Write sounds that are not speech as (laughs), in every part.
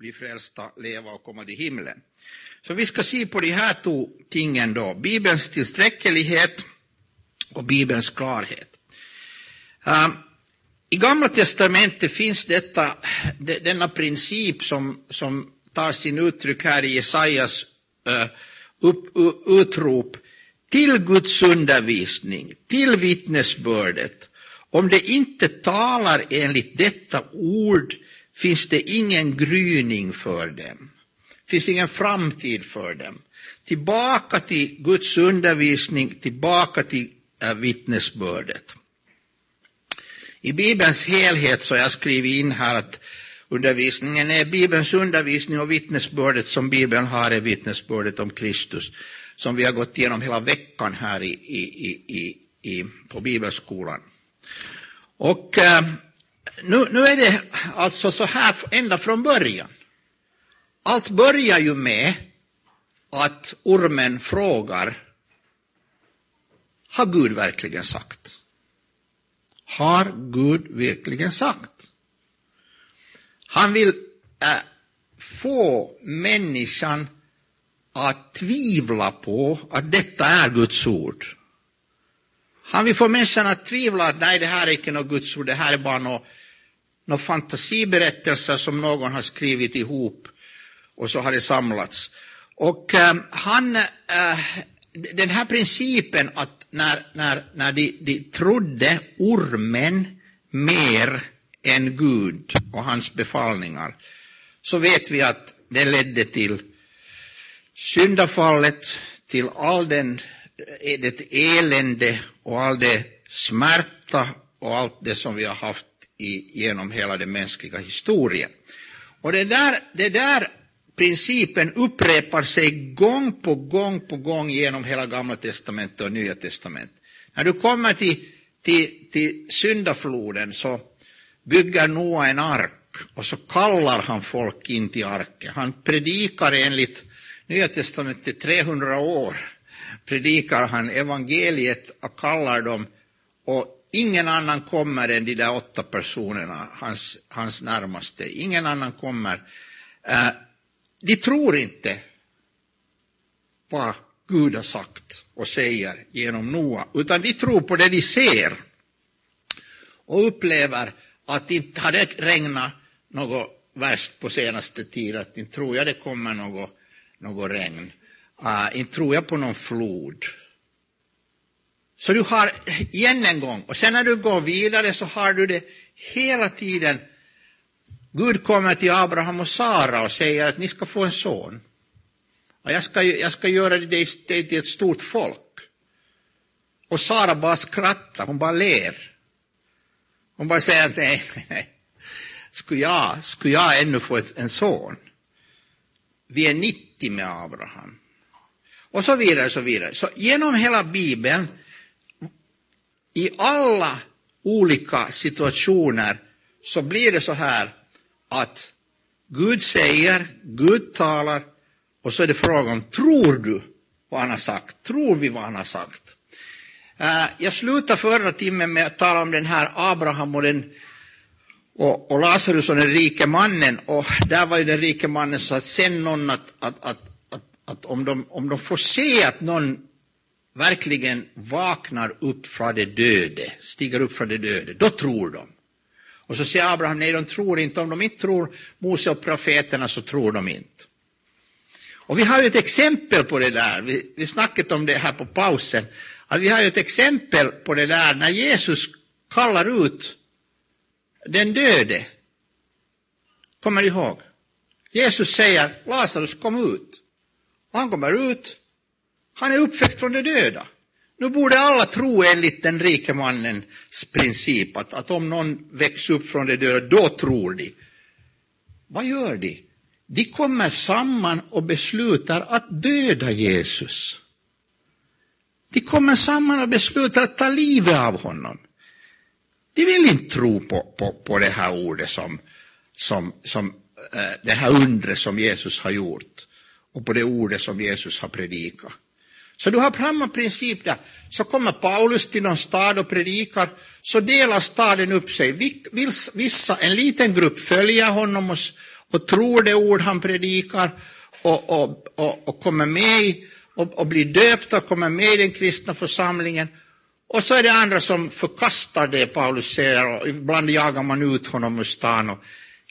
bli frälsta, leva och komma till himlen. Så vi ska se på de här två tingen då, Bibelns tillsträcklighet och Bibelns klarhet. Uh, I Gamla Testamentet finns detta, denna princip som, som tar sin uttryck här i Jesajas uh, upp, uh, utrop till Guds undervisning, till vittnesbördet. Om det inte talar enligt detta ord finns det ingen gryning för dem. finns ingen framtid för dem. Tillbaka till Guds undervisning, tillbaka till äh, vittnesbördet. I Bibelns helhet så har jag skrivit in här att undervisningen är Bibelns undervisning och vittnesbördet som Bibeln har är vittnesbördet om Kristus som vi har gått igenom hela veckan här i, i, i, i på Bibelskolan. Och äh, nu, nu är det alltså så här ända från början. Allt börjar ju med att ormen frågar, har Gud verkligen sagt? Har Gud verkligen sagt? Han vill äh, få människan att tvivla på att detta är Guds ord. Han vill få människan att tvivla att nej, det här är inte något Guds ord, det här är bara något några fantasiberättelser som någon har skrivit ihop och så har det samlats. Och eh, han, eh, den här principen att när, när, när de, de trodde ormen mer än Gud och hans befallningar, så vet vi att det ledde till syndafallet, till all den, det elände och all det smärta och allt det som vi har haft i, genom hela den mänskliga historien. Och det där, det där principen upprepar sig gång på gång på gång genom hela Gamla testamentet och Nya testamentet. När du kommer till, till, till syndafloden så bygger Noa en ark och så kallar han folk in till arken. Han predikar enligt Nya testamentet 300 år predikar han evangeliet och kallar dem och ingen annan kommer än de där åtta personerna, hans, hans närmaste. Ingen annan kommer. Eh, de tror inte vad Gud har sagt och säger genom Noa, utan de tror på det de ser och upplever att det inte har regnat något värst på senaste tiden, att inte tror jag det kommer något, något regn. Uh, inte tror jag på någon flod. Så du har igen en gång, och sen när du går vidare så har du det hela tiden. Gud kommer till Abraham och Sara och säger att ni ska få en son. Och jag, ska, jag ska göra dig till ett stort folk. Och Sara bara skrattar, hon bara ler. Hon bara säger att nej, nej, skulle jag, skulle jag ännu få ett, en son? Vi är 90 med Abraham. Och så vidare, så vidare. Så genom hela Bibeln i alla olika situationer så blir det så här att Gud säger, Gud talar och så är det frågan, tror du vad han har sagt? Tror vi vad han har sagt? Eh, jag slutade förra timmen med att tala om den här Abraham och, den, och, och Lazarus och den rike mannen. Och där var ju den rike mannen så att sen någon att, att, att, att, att om, de, om de får se att någon verkligen vaknar upp från det döde, stiger upp från det döde, då tror de. Och så säger Abraham, nej de tror inte, om de inte tror Mose och profeterna så tror de inte. Och vi har ju ett exempel på det där, vi, vi snackade om det här på pausen, att vi har ju ett exempel på det där när Jesus kallar ut den döde. Kommer ihåg? Jesus säger, Lazarus kom ut. Och han kommer ut han är uppväckt från de döda. Nu borde alla tro enligt den rike mannens princip att, att om någon väcks upp från de döda, då tror de. Vad gör de? De kommer samman och beslutar att döda Jesus. De kommer samman och beslutar att ta livet av honom. De vill inte tro på, på, på det här ordet som, som, som eh, det här undret som Jesus har gjort och på det ordet som Jesus har predikat. Så du har samma princip där. Så kommer Paulus till någon stad och predikar, så delar staden upp sig. Vissa, en liten grupp följer honom och, och tror det ord han predikar och, och, och, och kommer med och, och blir döpta och kommer med i den kristna församlingen. Och så är det andra som förkastar det Paulus säger och ibland jagar man ut honom ur stan. Och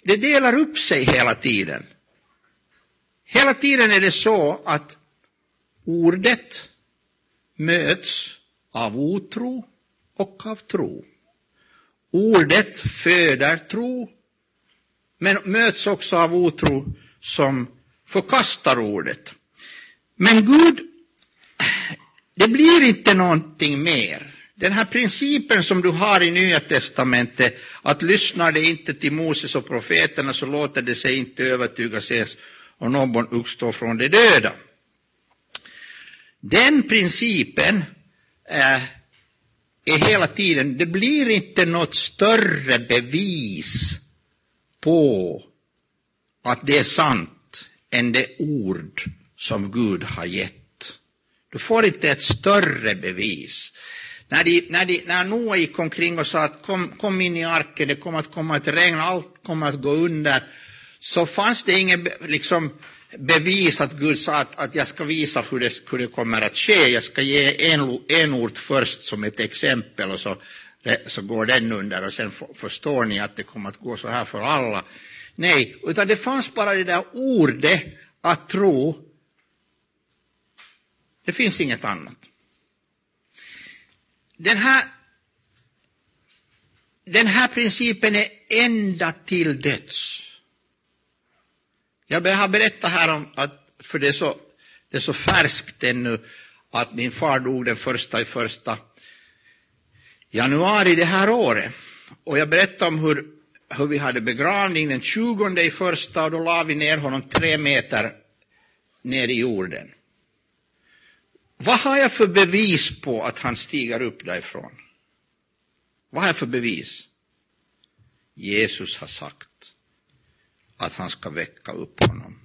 det delar upp sig hela tiden. Hela tiden är det så att ordet möts av otro och av tro. Ordet föder tro, men möts också av otro som förkastar ordet. Men Gud, det blir inte någonting mer. Den här principen som du har i Nya Testamentet, att lyssnar det inte till Moses och profeterna så låter det sig inte övertygas ens och någon uppstår från de döda. Den principen är, är hela tiden, det blir inte något större bevis på att det är sant än det ord som Gud har gett. Du får inte ett större bevis. När, de, när, de, när Noa gick omkring och sa att kom, kom in i arken, det kommer att komma ett regn, allt kommer att gå under, så fanns det ingen, liksom, bevis att Gud sa att, att jag ska visa hur det, hur det kommer att ske. Jag ska ge en, en ord först som ett exempel och så, så går den under och sen förstår ni att det kommer att gå så här för alla. Nej, utan det fanns bara det där ordet att tro. Det finns inget annat. Den här, den här principen är ända till döds. Jag har berättat här om att, för det är så, det är så färskt ännu, att min far dog den första i första januari det här året. Och jag berättade om hur, hur vi hade begravning den 20 i första och då la vi ner honom tre meter ner i jorden. Vad har jag för bevis på att han stiger upp därifrån? Vad har jag för bevis? Jesus har sagt att han ska väcka upp honom.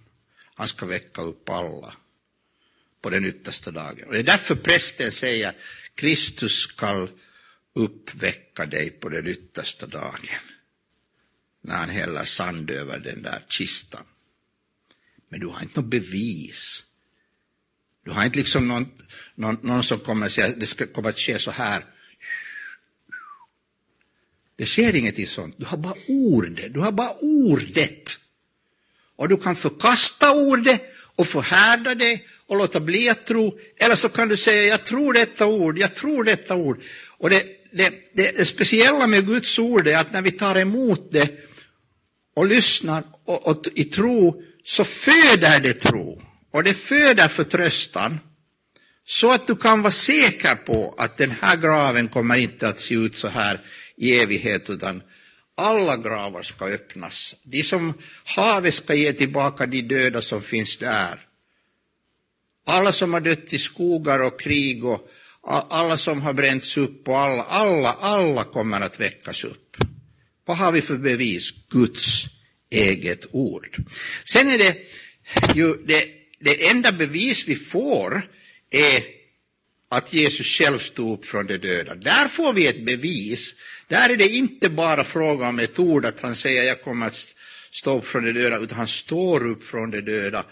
Han ska väcka upp alla på den yttersta dagen. Och det är därför prästen säger Kristus skall uppväcka dig på den yttersta dagen. När han häller sand över den där kistan. Men du har inte något bevis. Du har inte liksom någon, någon, någon som kommer säga att det ska komma att ske så här. Det sker ingenting sånt. Du har bara ordet. Du har bara ordet. Och du kan förkasta ordet och förhärda det och låta bli att tro. Eller så kan du säga, jag tror detta ord, jag tror detta ord. Och det, det, det, det speciella med Guds ord är att när vi tar emot det och lyssnar och, och, i tro, så föder det tro. Och det föder förtröstan. Så att du kan vara säker på att den här graven kommer inte att se ut så här i evighet, utan alla gravar ska öppnas. De som havet ska ge tillbaka de döda som finns där. Alla som har dött i skogar och krig och alla som har bränts upp och alla, alla, alla kommer att väckas upp. Vad har vi för bevis? Guds eget ord. Sen är det ju det, det enda bevis vi får är att Jesus själv stod upp från de döda. Där får vi ett bevis. Där är det inte bara fråga om ett ord att han säger jag kommer att stå upp från de döda, utan han står upp från de döda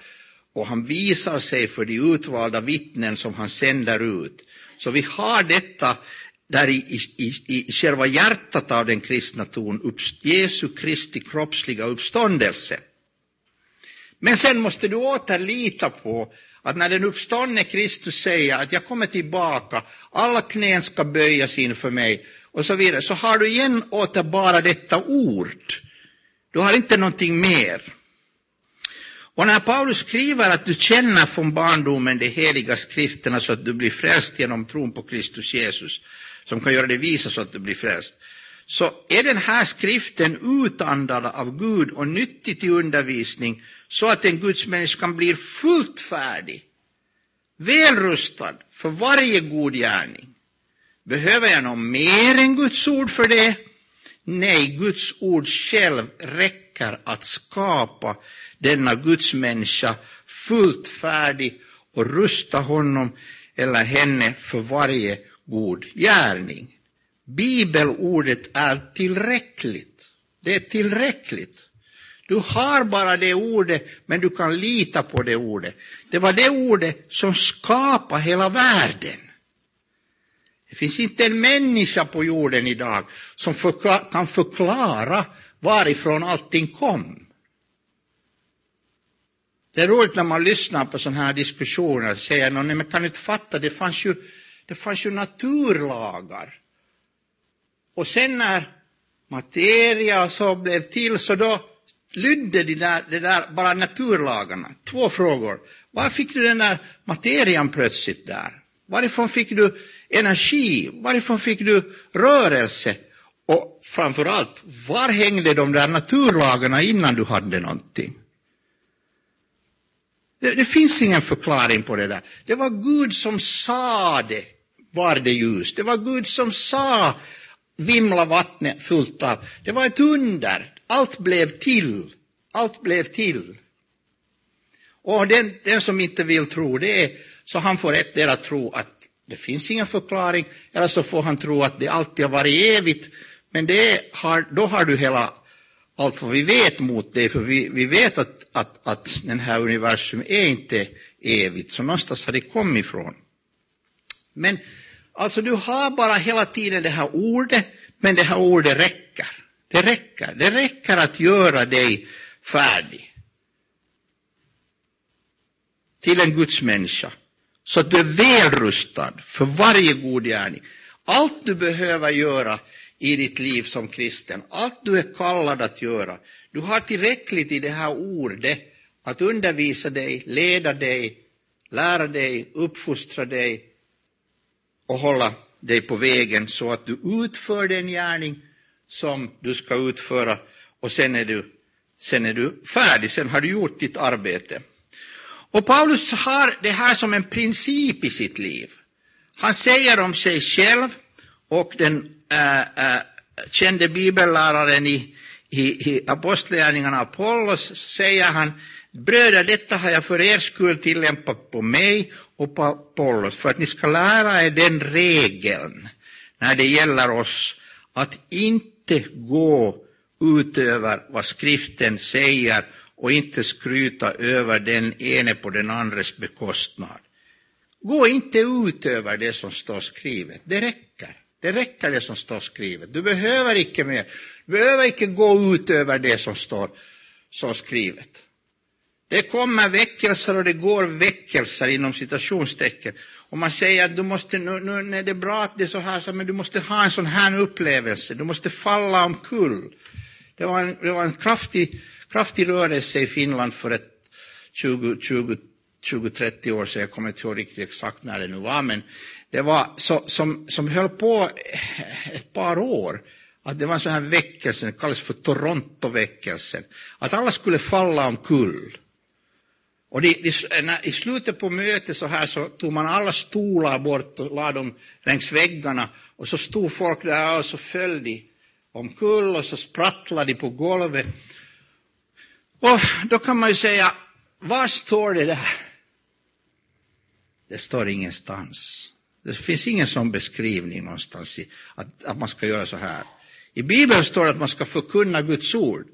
och han visar sig för de utvalda vittnen som han sänder ut. Så vi har detta där i, i, i själva hjärtat av den kristna tron, Jesu Kristi kroppsliga uppståndelse. Men sen måste du åter lita på att när den uppståndne Kristus säger att jag kommer tillbaka, alla knän ska böjas inför mig och så vidare, så har du igen åter bara detta ord. Du har inte någonting mer. Och när Paulus skriver att du känner från barndomen de heliga skrifterna så att du blir frälst genom tron på Kristus Jesus, som kan göra det visa så att du blir frälst, så är den här skriften utandad av Gud och nyttig till undervisning så att en gudsmänniska blir fullt färdig, välrustad för varje god gärning. Behöver jag något mer än Guds ord för det? Nej, Guds ord själv räcker att skapa denna Guds människa fullt färdig och rusta honom eller henne för varje god gärning. Bibelordet är tillräckligt. Det är tillräckligt. Du har bara det ordet, men du kan lita på det ordet. Det var det ordet som skapade hela världen. Det finns inte en människa på jorden idag som förkla kan förklara varifrån allting kom. Det är roligt när man lyssnar på sådana här diskussioner och säger någon, nej men kan inte fatta, det fanns, ju, det fanns ju naturlagar. Och sen när materia och så blev till så då lydde de där, det där bara naturlagarna. Två frågor. Var fick du den där materian plötsligt där? Varifrån fick du energi? Varifrån fick du rörelse? Och framförallt, var hängde de där naturlagarna innan du hade någonting? Det, det, finns ingen förklaring på det där. Det var Gud som sa det, var det ljus. Det var Gud som sa vimla vattnet fullt av. Det var ett under. Allt blev till. Allt blev till. Och den, den som inte vill tro det, så han får ett att tro att det finns ingen förklaring, eller så får han tro att det alltid har varit evigt, men det har, då har du hela allt vad vi vet mot det, för vi, vi vet att, att, att den här universum är inte evigt, så någonstans har det kommit ifrån. Men alltså du har bara hela tiden det här ordet, men det här ordet räcker. Det räcker. Det räcker att göra dig färdig till en Guds människa så att du är välrustad för varje god gärning. Allt du behöver göra i ditt liv som kristen, allt du är kallad att göra, du har tillräckligt i det här ordet att undervisa dig, leda dig, lära dig, uppfostra dig och hålla dig på vägen så att du utför den gärning som du ska utföra och sen är du, sen är du färdig, sen har du gjort ditt arbete. Och Paulus har det här som en princip i sitt liv. Han säger om sig själv och den äh, äh, kände bibelläraren i, i, i Apostlagärningarna Apollos säger han Bröder, detta har jag för er skull tillämpat på mig och på Apollos för att ni ska lära er den regeln när det gäller oss att inte gå utöver vad skriften säger och inte skryta över den ene på den andres bekostnad. Gå inte ut över det som står skrivet, det räcker. Det räcker det som står skrivet. Du behöver inte mer. Du behöver inte gå ut över det som står, så skrivet. Det kommer väckelser och det går väckelser inom citationstecken. Och man säger att du måste, nu, nu när det är bra att det är så här, så, men du måste ha en sån här upplevelse. Du måste falla omkull. Det var en, det var en kraftig kraftig rörelse i Finland för ett 20-30 år sedan, jag kommer inte ihåg riktigt exakt när det nu var, men det var så, som, som höll på ett par år. Att det var en sån här väckelse, det kallas för Torontoväckelsen, Att alla skulle falla omkull. Och det, det, när, i slutet på mötet så här så tog man alla stolar bort och lade dem längs väggarna och så stod folk där och så föll de omkull och så sprattlade de på golvet och då kan man ju säga, var står det där? Det står ingenstans. Det finns ingen sån beskrivning någonstans i, att, att man ska göra så här. I Bibeln står det att man ska förkunna Guds ord.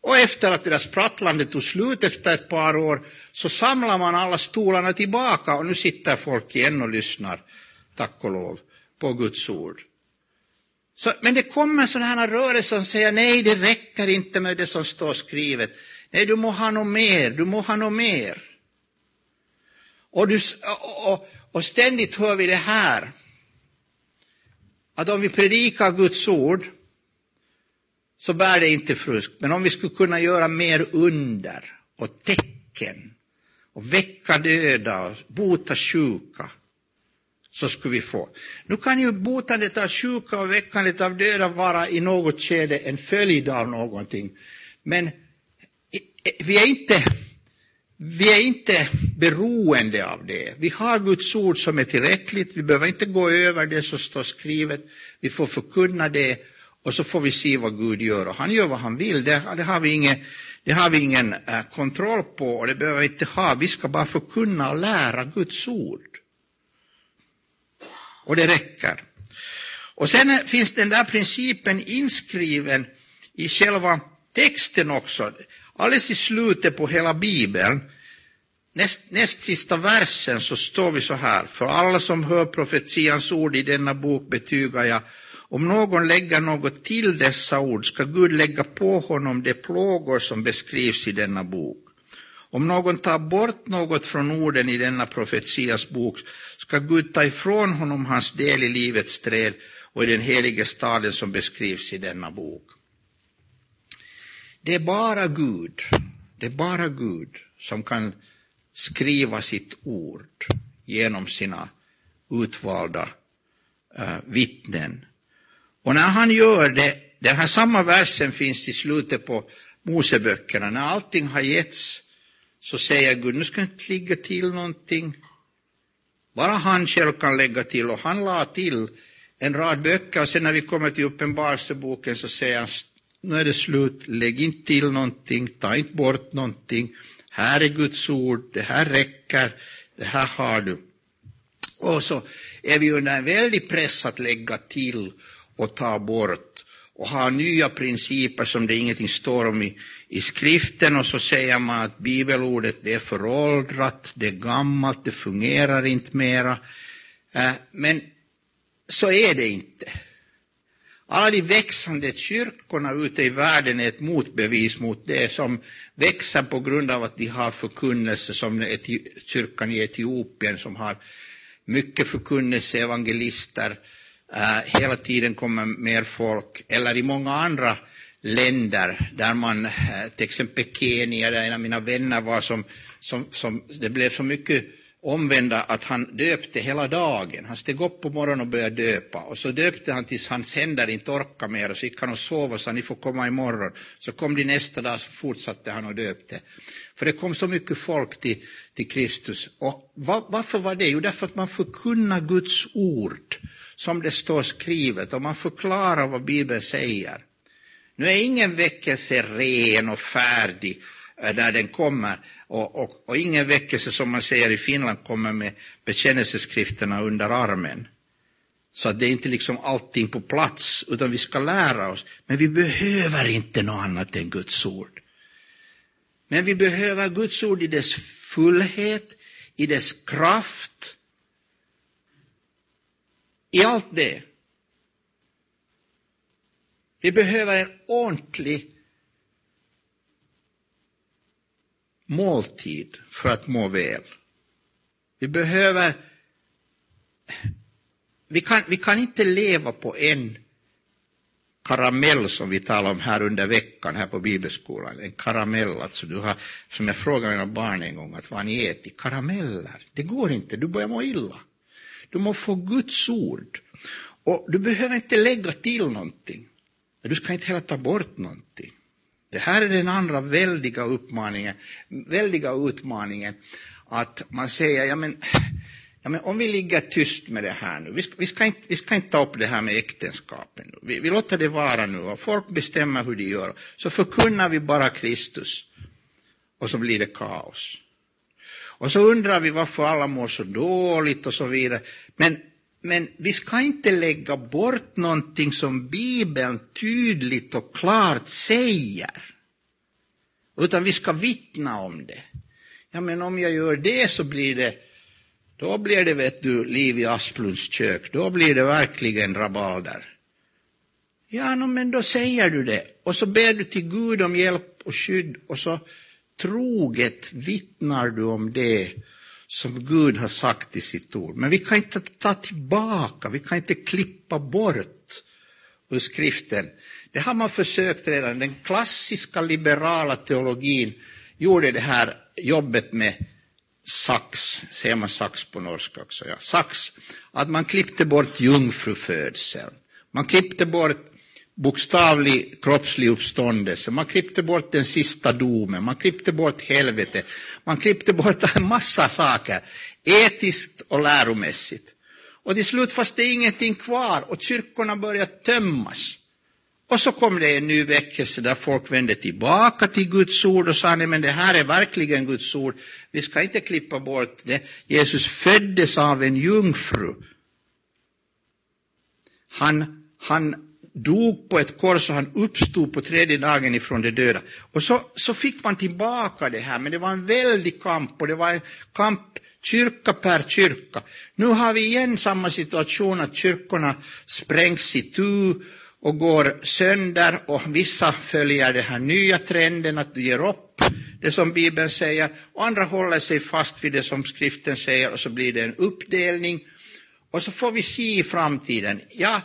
Och efter att det där sprattlandet tog slut efter ett par år så samlar man alla stolarna tillbaka och nu sitter folk igen och lyssnar, tack och lov, på Guds ord. Så, men det kommer sådana här rörelser som säger nej, det räcker inte med det som står skrivet. Nej, du må ha något mer, du må ha något mer. Och, du, och, och, och ständigt hör vi det här, att om vi predikar Guds ord så bär det inte frukt. Men om vi skulle kunna göra mer under och tecken och väcka döda och bota sjuka så skulle vi få. Nu kan ju botandet av sjuka och väckandet av döda vara i något skede en följd av någonting. Men vi är inte, vi är inte beroende av det. Vi har Guds ord som är tillräckligt. Vi behöver inte gå över det som står skrivet. Vi får förkunna det och så får vi se vad Gud gör. Och han gör vad han vill, det, det har vi ingen, det har vi ingen eh, kontroll på och det behöver vi inte ha. Vi ska bara förkunna och lära Guds ord. Och det räcker. Och sen finns den där principen inskriven i själva texten också. Alldeles i slutet på hela Bibeln, näst, näst sista versen så står vi så här. För alla som hör profetians ord i denna bok betygar jag om någon lägger något till dessa ord ska Gud lägga på honom de plågor som beskrivs i denna bok. Om någon tar bort något från orden i denna profetias bok ska Gud ta ifrån honom hans del i livets träd och i den helige staden som beskrivs i denna bok. Det är bara Gud, det är bara Gud som kan skriva sitt ord genom sina utvalda uh, vittnen. Och när han gör det, den här samma versen finns i slutet på Moseböckerna, när allting har getts så säger Gud, nu ska jag inte lägga till någonting. Bara han själv kan lägga till. Och han la till en rad böcker. Och sen när vi kommer till Uppenbarelseboken så säger han, nu är det slut, lägg inte till någonting, ta inte bort någonting. Här är Guds ord, det här räcker, det här har du. Och så är vi under en väldig press att lägga till och ta bort och har nya principer som det ingenting står om i, i skriften och så säger man att bibelordet det är föråldrat, det är gammalt, det fungerar inte mera. Eh, men så är det inte. Alla de växande kyrkorna ute i världen är ett motbevis mot det som växer på grund av att de har förkunnelse som kyrkan i Etiopien som har mycket förkunnelse, evangelister, Äh, hela tiden kommer mer folk, eller i många andra länder där man, äh, till exempel Kenya, där en av mina vänner var som, som, som det blev så mycket omvända att han döpte hela dagen. Han steg upp på morgonen och började döpa och så döpte han tills hans händer inte orkade mer och så gick han och sov och sa ni får komma imorgon. Så kom de nästa dag så fortsatte han och döpte. För det kom så mycket folk till, till Kristus. Och var, varför var det? Jo, därför att man förkunnar Guds ord som det står skrivet och man förklarar vad Bibeln säger. Nu är ingen väckelse ren och färdig eh, när den kommer. Och, och, och ingen väckelse, som man säger i Finland, kommer med bekännelseskrifterna under armen. Så att det är inte liksom allting på plats, utan vi ska lära oss. Men vi behöver inte något annat än Guds ord. Men vi behöver Guds ord i dess fullhet, i dess kraft, i allt det. Vi behöver en ordentlig måltid för att må väl. Vi behöver... Vi kan, vi kan inte leva på en karamell som vi talade om här under veckan här på bibelskolan. En karamell, alltså du har, som jag frågade mina barn en gång, att vad ni ätit? Karameller. Det går inte, du börjar må illa. Du må få Guds ord. Och du behöver inte lägga till någonting. Du ska inte heller ta bort någonting. Det här är den andra väldiga uppmaningen, väldiga utmaningen, att man säger, ja men, ja men om vi ligger tyst med det här nu, vi ska, vi ska, inte, vi ska inte ta upp det här med äktenskapen nu, vi, vi låter det vara nu och folk bestämmer hur de gör, så förkunnar vi bara Kristus och så blir det kaos. Och så undrar vi varför alla mår så dåligt och så vidare. Men men vi ska inte lägga bort någonting som Bibeln tydligt och klart säger. Utan vi ska vittna om det. Ja, men om jag gör det så blir det, då blir det, vet du, liv i Asplunds kök. Då blir det verkligen rabalder. Ja, no, men då säger du det. Och så ber du till Gud om hjälp och skydd och så troget vittnar du om det som Gud har sagt i sitt ord. Men vi kan inte ta tillbaka, vi kan inte klippa bort ur skriften. Det har man försökt redan. Den klassiska liberala teologin gjorde det här jobbet med sax, säger man sax på norska också, ja, sax, att man klippte bort jungfrufödseln. Man klippte bort bokstavlig kroppslig uppståndelse. Man klippte bort den sista domen, man klippte bort helvetet, man klippte bort en massa saker, etiskt och läromässigt. Och till slut fanns det ingenting kvar och kyrkorna började tömmas Och så kom det en ny väckelse där folk vände tillbaka till Guds ord och sa, nej men det här är verkligen Guds ord. Vi ska inte klippa bort det. Jesus föddes av en jungfru. Han, han dog på ett kors och han uppstod på tredje dagen ifrån de döda. Och så, så fick man tillbaka det här, men det var en väldig kamp och det var en kamp kyrka per kyrka. Nu har vi igen samma situation att kyrkorna sprängs i tu och går sönder och vissa följer den här nya trenden att du ger upp det som Bibeln säger och andra håller sig fast vid det som skriften säger och så blir det en uppdelning och så får vi se i framtiden. Ja,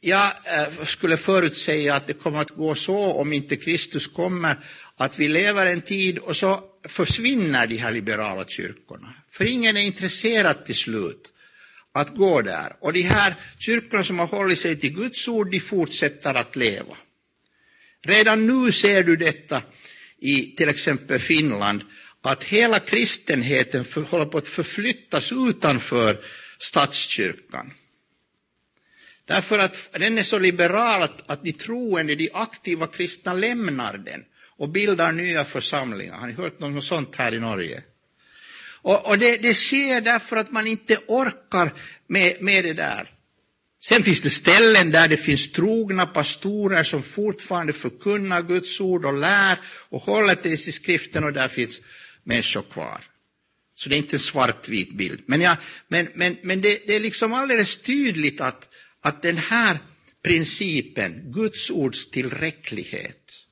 jag eh, skulle förutsäga att det kommer att gå så om inte Kristus kommer att vi lever en tid och så försvinner de här liberala kyrkorna. För ingen är intresserad till slut att gå där. Och de här kyrkorna som har hållit sig till Guds ord, de fortsätter att leva. Redan nu ser du detta i till exempel Finland, att hela kristenheten för, håller på att förflyttas utanför statskyrkan. Därför att den är så liberal att, att de troende, de aktiva kristna lämnar den och bildar nya församlingar. Har ni hört något sånt här i Norge? Och, och det, det sker därför att man inte orkar med, med det där. Sen finns det ställen där det finns trogna pastorer som fortfarande förkunnar Guds ord och lär och håller till sig skriften och där finns människor kvar. Så det är inte en svartvit bild. Men, ja, men, men, men det, det, är liksom alldeles tydligt att, att den här principen, Guds ords tillräcklighet,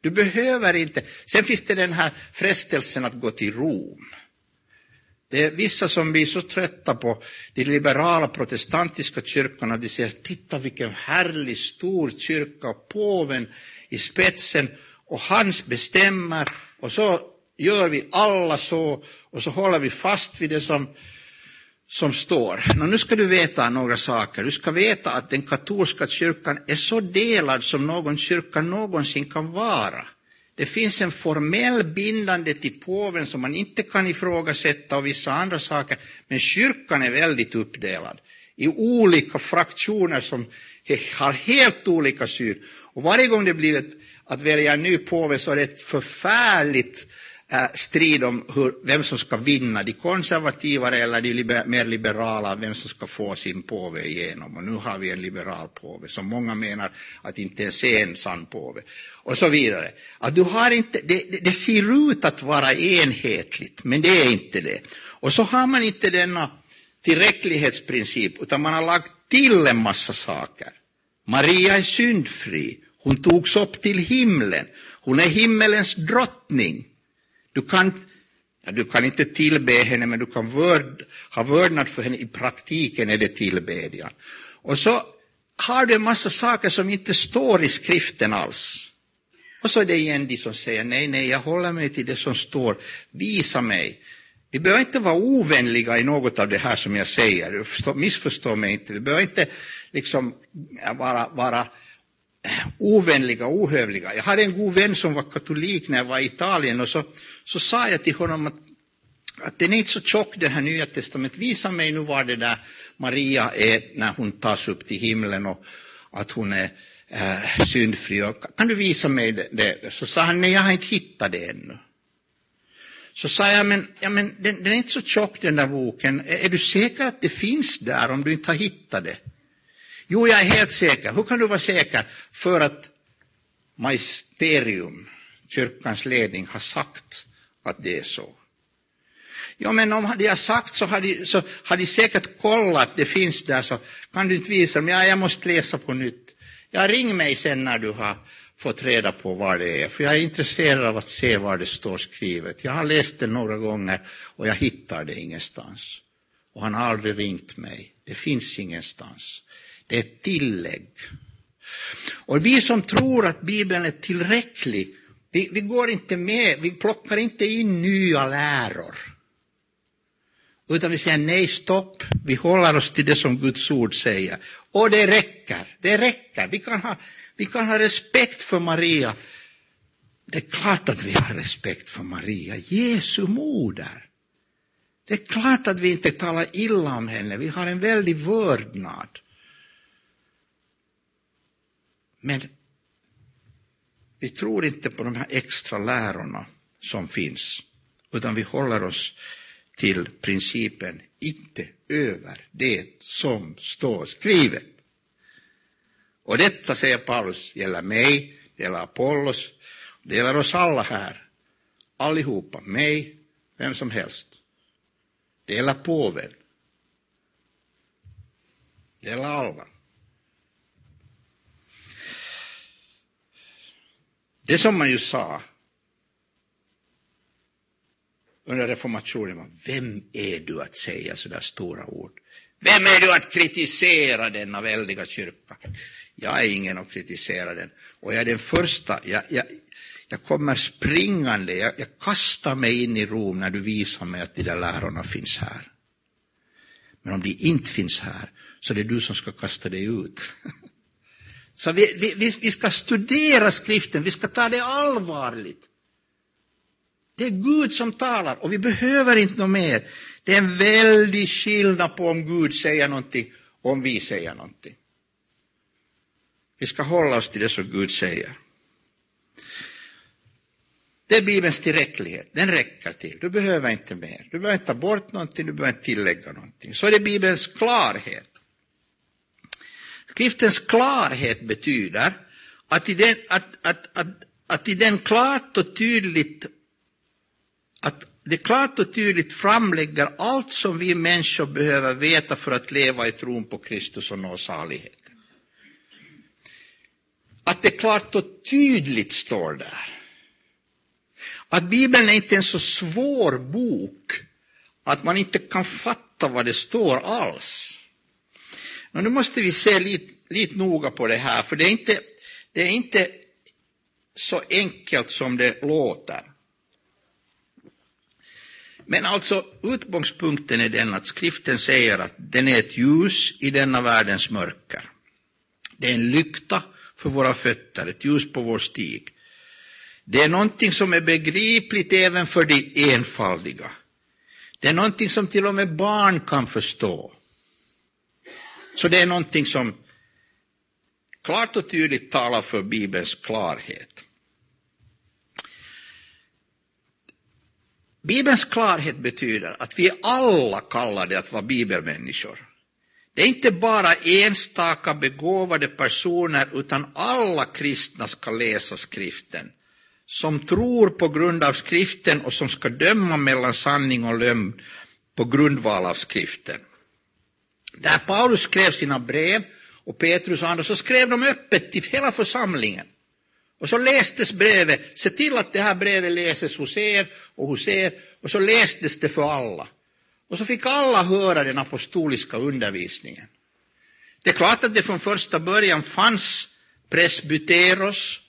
du behöver inte, sen finns det den här frestelsen att gå till Rom. Det är vissa som blir så trötta på de liberala protestantiska kyrkorna, de säger titta vilken härlig stor kyrka, påven i spetsen och hans bestämmer och så gör vi alla så och så håller vi fast vid det som, som står. Nå, nu ska du veta några saker. Du ska veta att den katolska kyrkan är så delad som någon kyrka någonsin kan vara. Det finns en formell bindande till påven som man inte kan ifrågasätta och vissa andra saker, men kyrkan är väldigt uppdelad i olika fraktioner som har helt olika syn. Och varje gång det blir att välja en ny påve så är det ett förfärligt Äh, strid om hur, vem som ska vinna, de konservativa eller de liber, mer liberala, vem som ska få sin påve igenom. Och nu har vi en liberal påve som många menar att inte ens är en sann påve. Och så vidare. Att du har inte, det, det, det ser ut att vara enhetligt, men det är inte det. Och så har man inte denna tillräcklighetsprincip, utan man har lagt till en massa saker. Maria är syndfri, hon togs upp till himlen, hon är himmelens drottning. Du kan, ja, du kan inte tillbe henne, men du kan vörd, ha vördnad för henne. I praktiken är det tillbedjan. Och så har du en massa saker som inte står i skriften alls. Och så är det igen de som säger nej, nej, jag håller mig till det som står. Visa mig. Vi behöver inte vara ovänliga i något av det här som jag säger. Missförstå mig inte. Vi behöver inte liksom vara, vara ovänliga och ohövliga. Jag hade en god vän som var katolik när jag var i Italien och så, så sa jag till honom att, att den är inte så tjock den här nya testamentet. Visa mig nu var det där Maria är när hon tas upp till himlen och att hon är äh, syndfri. Och, kan du visa mig det, det? Så sa han, nej jag har inte hittat det ännu. Så sa jag, men, ja, men den, den är inte så tjock den där boken. Är, är du säker att det finns där om du inte har hittat det? Jo, jag är helt säker. Hur kan du vara säker? För att magisterium, kyrkans ledning, har sagt att det är så. Ja, men om de har sagt så har de, så har de säkert kollat, det finns där, så kan du inte visa mig, ja, jag måste läsa på nytt. Ja, ring mig sen när du har fått reda på vad det är, för jag är intresserad av att se var det står skrivet. Jag har läst det några gånger och jag hittar det ingenstans. Och han har aldrig ringt mig. Det finns ingenstans. Det är ett tillägg. Och vi som tror att Bibeln är tillräcklig, vi, vi går inte med, vi plockar inte in nya läror. Utan vi säger nej, stopp, vi håller oss till det som Guds ord säger. Och det räcker, det räcker. Vi kan ha, vi kan ha respekt för Maria. Det är klart att vi har respekt för Maria, Jesu moder. Det är klart att vi inte talar illa om henne, vi har en väldig vördnad. Men vi tror inte på de här extra lärorna som finns, utan vi håller oss till principen inte över det som står skrivet. Och detta, säger Paulus, gäller mig, det gäller Apollos, det gäller oss alla här. Allihopa, mig, vem som helst. Det gäller påven. Det gäller alla. Det som man ju sa under reformationen var, vem är du att säga så där stora ord? Vem är du att kritisera denna väldiga kyrka? Jag är ingen att kritisera den. Och jag är den första, jag, jag, jag kommer springande, jag, jag kastar mig in i Rom när du visar mig att de där lärorna finns här. Men om de inte finns här, så det är du som ska kasta dig ut. (laughs) Så vi, vi, vi ska studera skriften, vi ska ta det allvarligt. Det är Gud som talar och vi behöver inte något mer. Det är en väldig skillnad på om Gud säger någonting och om vi säger någonting. Vi ska hålla oss till det som Gud säger. Det är Bibelns tillräcklighet, den räcker till. Du behöver inte mer. Du behöver inte ta bort någonting, du behöver inte tillägga någonting. Så är det Bibelns klarhet. Skriftens klarhet betyder att i den, att, att, att, att i den klart och tydligt att det klart och tydligt framlägger allt som vi människor behöver veta för att leva i tron på Kristus och nå saligheten. Att det klart och tydligt står där. Att Bibeln är inte en så svår bok att man inte kan fatta vad det står alls. Men nu måste vi se lite, lite noga på det här, för det är, inte, det är inte så enkelt som det låter. Men alltså utgångspunkten är den att skriften säger att den är ett ljus i denna världens mörker. Det är en lykta för våra fötter, ett ljus på vår stig. Det är någonting som är begripligt även för de enfaldiga. Det är någonting som till och med barn kan förstå. Så det är någonting som klart och tydligt talar för Bibelns klarhet. Bibelns klarhet betyder att vi alla kallade att vara bibelmänniskor. Det är inte bara enstaka begåvade personer utan alla kristna ska läsa skriften. Som tror på grund av skriften och som ska döma mellan sanning och lögn på grundval av skriften. Där Paulus skrev sina brev och Petrus och andra så skrev de öppet till hela församlingen. Och så lästes brevet, se till att det här brevet läses hos er och hos er, och så lästes det för alla. Och så fick alla höra den apostoliska undervisningen. Det är klart att det från första början fanns presbyteros,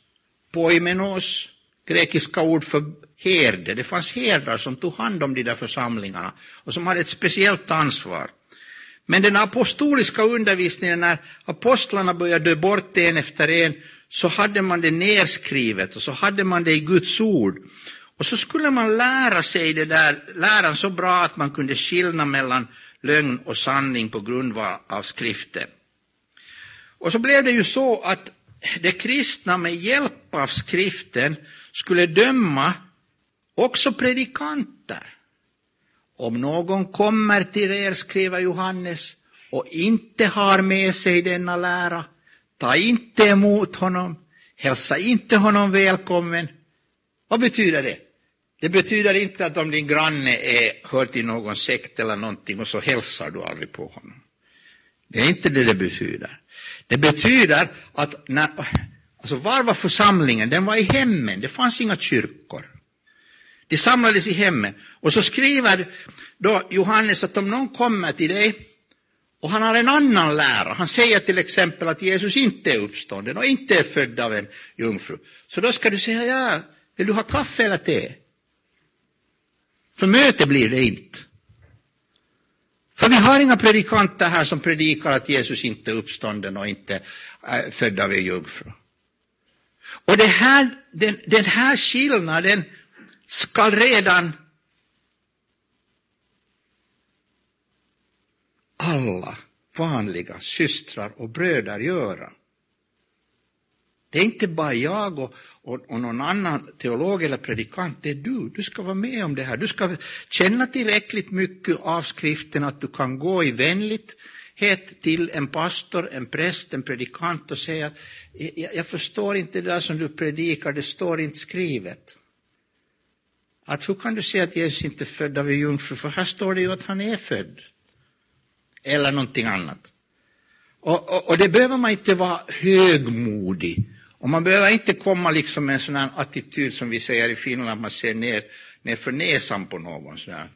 poimenos, grekiska ord för herde. Det fanns herdar som tog hand om de där församlingarna och som hade ett speciellt ansvar. Men den apostoliska undervisningen, när apostlarna började dö bort en efter en, så hade man det nerskrivet och så hade man det i Guds ord. Och så skulle man lära sig det där läran så bra att man kunde skilja mellan lögn och sanning på grundval av skriften. Och så blev det ju så att de kristna med hjälp av skriften skulle döma också predikanter. Om någon kommer till er, skriver Johannes, och inte har med sig denna lära, ta inte emot honom, hälsa inte honom välkommen. Vad betyder det? Det betyder inte att om din granne är, hör till någon sekt eller någonting och så hälsar du aldrig på honom. Det är inte det det betyder. Det betyder att när, alltså var var församlingen? Den var i hemmen, det fanns inga kyrkor. De samlades i hemmet, Och så skriver då Johannes att om någon kommer till dig och han har en annan lära, han säger till exempel att Jesus inte är uppstånden och inte är född av en jungfru. Så då ska du säga, ja, vill du ha kaffe eller te? För möte blir det inte. För vi har inga predikanter här som predikar att Jesus inte är uppstånden och inte är född av en jungfru. Och det här, den, den här skillnaden skall redan alla vanliga systrar och bröder göra. Det är inte bara jag och, och, och, någon annan teolog eller predikant, det är du. Du ska vara med om det här. Du ska känna tillräckligt mycket av skriften att du kan gå i vänlighet till en pastor, en präst, en predikant och säga att jag, jag förstår inte det där som du predikar, det står inte skrivet. Att hur kan du säga att Jesus inte är född av en jungfru, för här står det ju att han är född. Eller någonting annat. Och, och, och det behöver man inte vara högmodig. Och man behöver inte komma liksom med en sån här attityd som vi säger i Finland, att man ser ner, ner för näsan på någon. Sådär.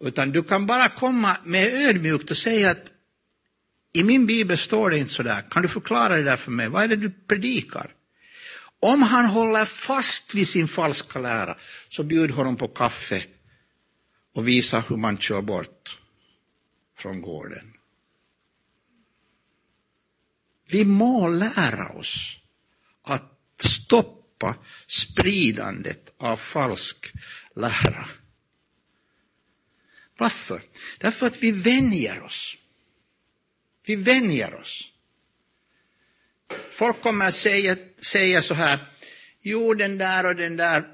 Utan du kan bara komma med ödmjukt och säga att i min bibel står det inte så där. Kan du förklara det där för mig? Vad är det du predikar? Om han håller fast vid sin falska lära, så bjud honom på kaffe och visa hur man kör bort från gården. Vi må lära oss att stoppa spridandet av falsk lära. Varför? Därför att vi vänjer oss. Vi vänjer oss. Folk kommer säga, säga så här, jo den där och den där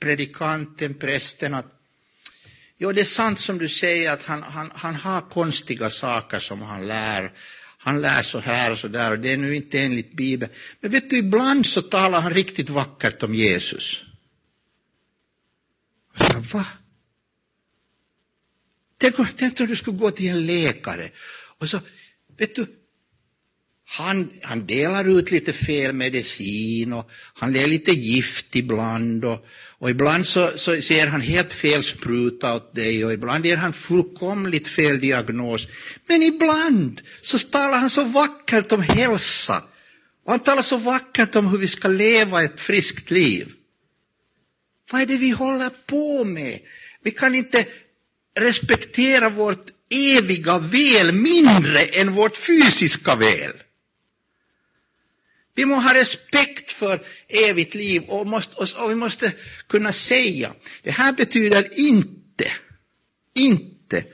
predikanten, prästen, att jo det är sant som du säger att han, han, han har konstiga saker som han lär. Han lär så här och så där och det är nu inte enligt Bibeln. Men vet du, ibland så talar han riktigt vackert om Jesus. Jag sa, va? Tänk, tänk om du skulle gå till en läkare och så, vet du, han, han delar ut lite fel medicin och han är lite gift ibland och, och ibland så, så ser han helt fel spruta åt dig och ibland ger han fullkomligt fel diagnos. Men ibland så talar han så vackert om hälsa och han talar så vackert om hur vi ska leva ett friskt liv. Vad är det vi håller på med? Vi kan inte respektera vårt eviga väl mindre än vårt fysiska väl. Vi måste ha respekt för evigt liv och, måste, och vi måste kunna säga, det här betyder inte, inte